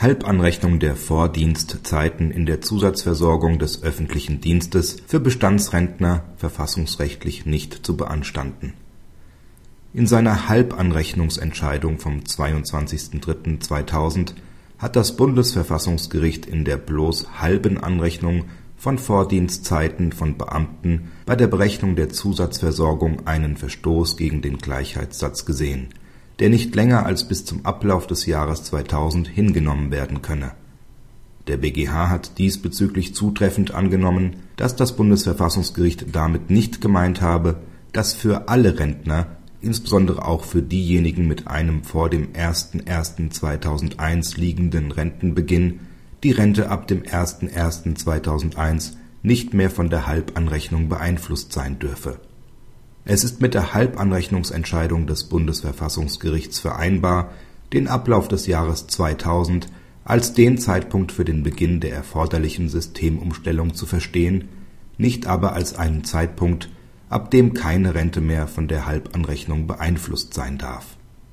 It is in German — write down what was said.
Halbanrechnung der Vordienstzeiten in der Zusatzversorgung des öffentlichen Dienstes für Bestandsrentner verfassungsrechtlich nicht zu beanstanden. In seiner Halbanrechnungsentscheidung vom 22.03.2000 hat das Bundesverfassungsgericht in der bloß halben Anrechnung von Vordienstzeiten von Beamten bei der Berechnung der Zusatzversorgung einen Verstoß gegen den Gleichheitssatz gesehen der nicht länger als bis zum Ablauf des Jahres 2000 hingenommen werden könne. Der BGH hat diesbezüglich zutreffend angenommen, dass das Bundesverfassungsgericht damit nicht gemeint habe, dass für alle Rentner, insbesondere auch für diejenigen mit einem vor dem 01.01.2001 liegenden Rentenbeginn, die Rente ab dem 01.01.2001 nicht mehr von der Halbanrechnung beeinflusst sein dürfe es ist mit der Halbanrechnungsentscheidung des Bundesverfassungsgerichts vereinbar, den Ablauf des Jahres 2000 als den Zeitpunkt für den Beginn der erforderlichen Systemumstellung zu verstehen, nicht aber als einen Zeitpunkt, ab dem keine Rente mehr von der Halbanrechnung beeinflusst sein darf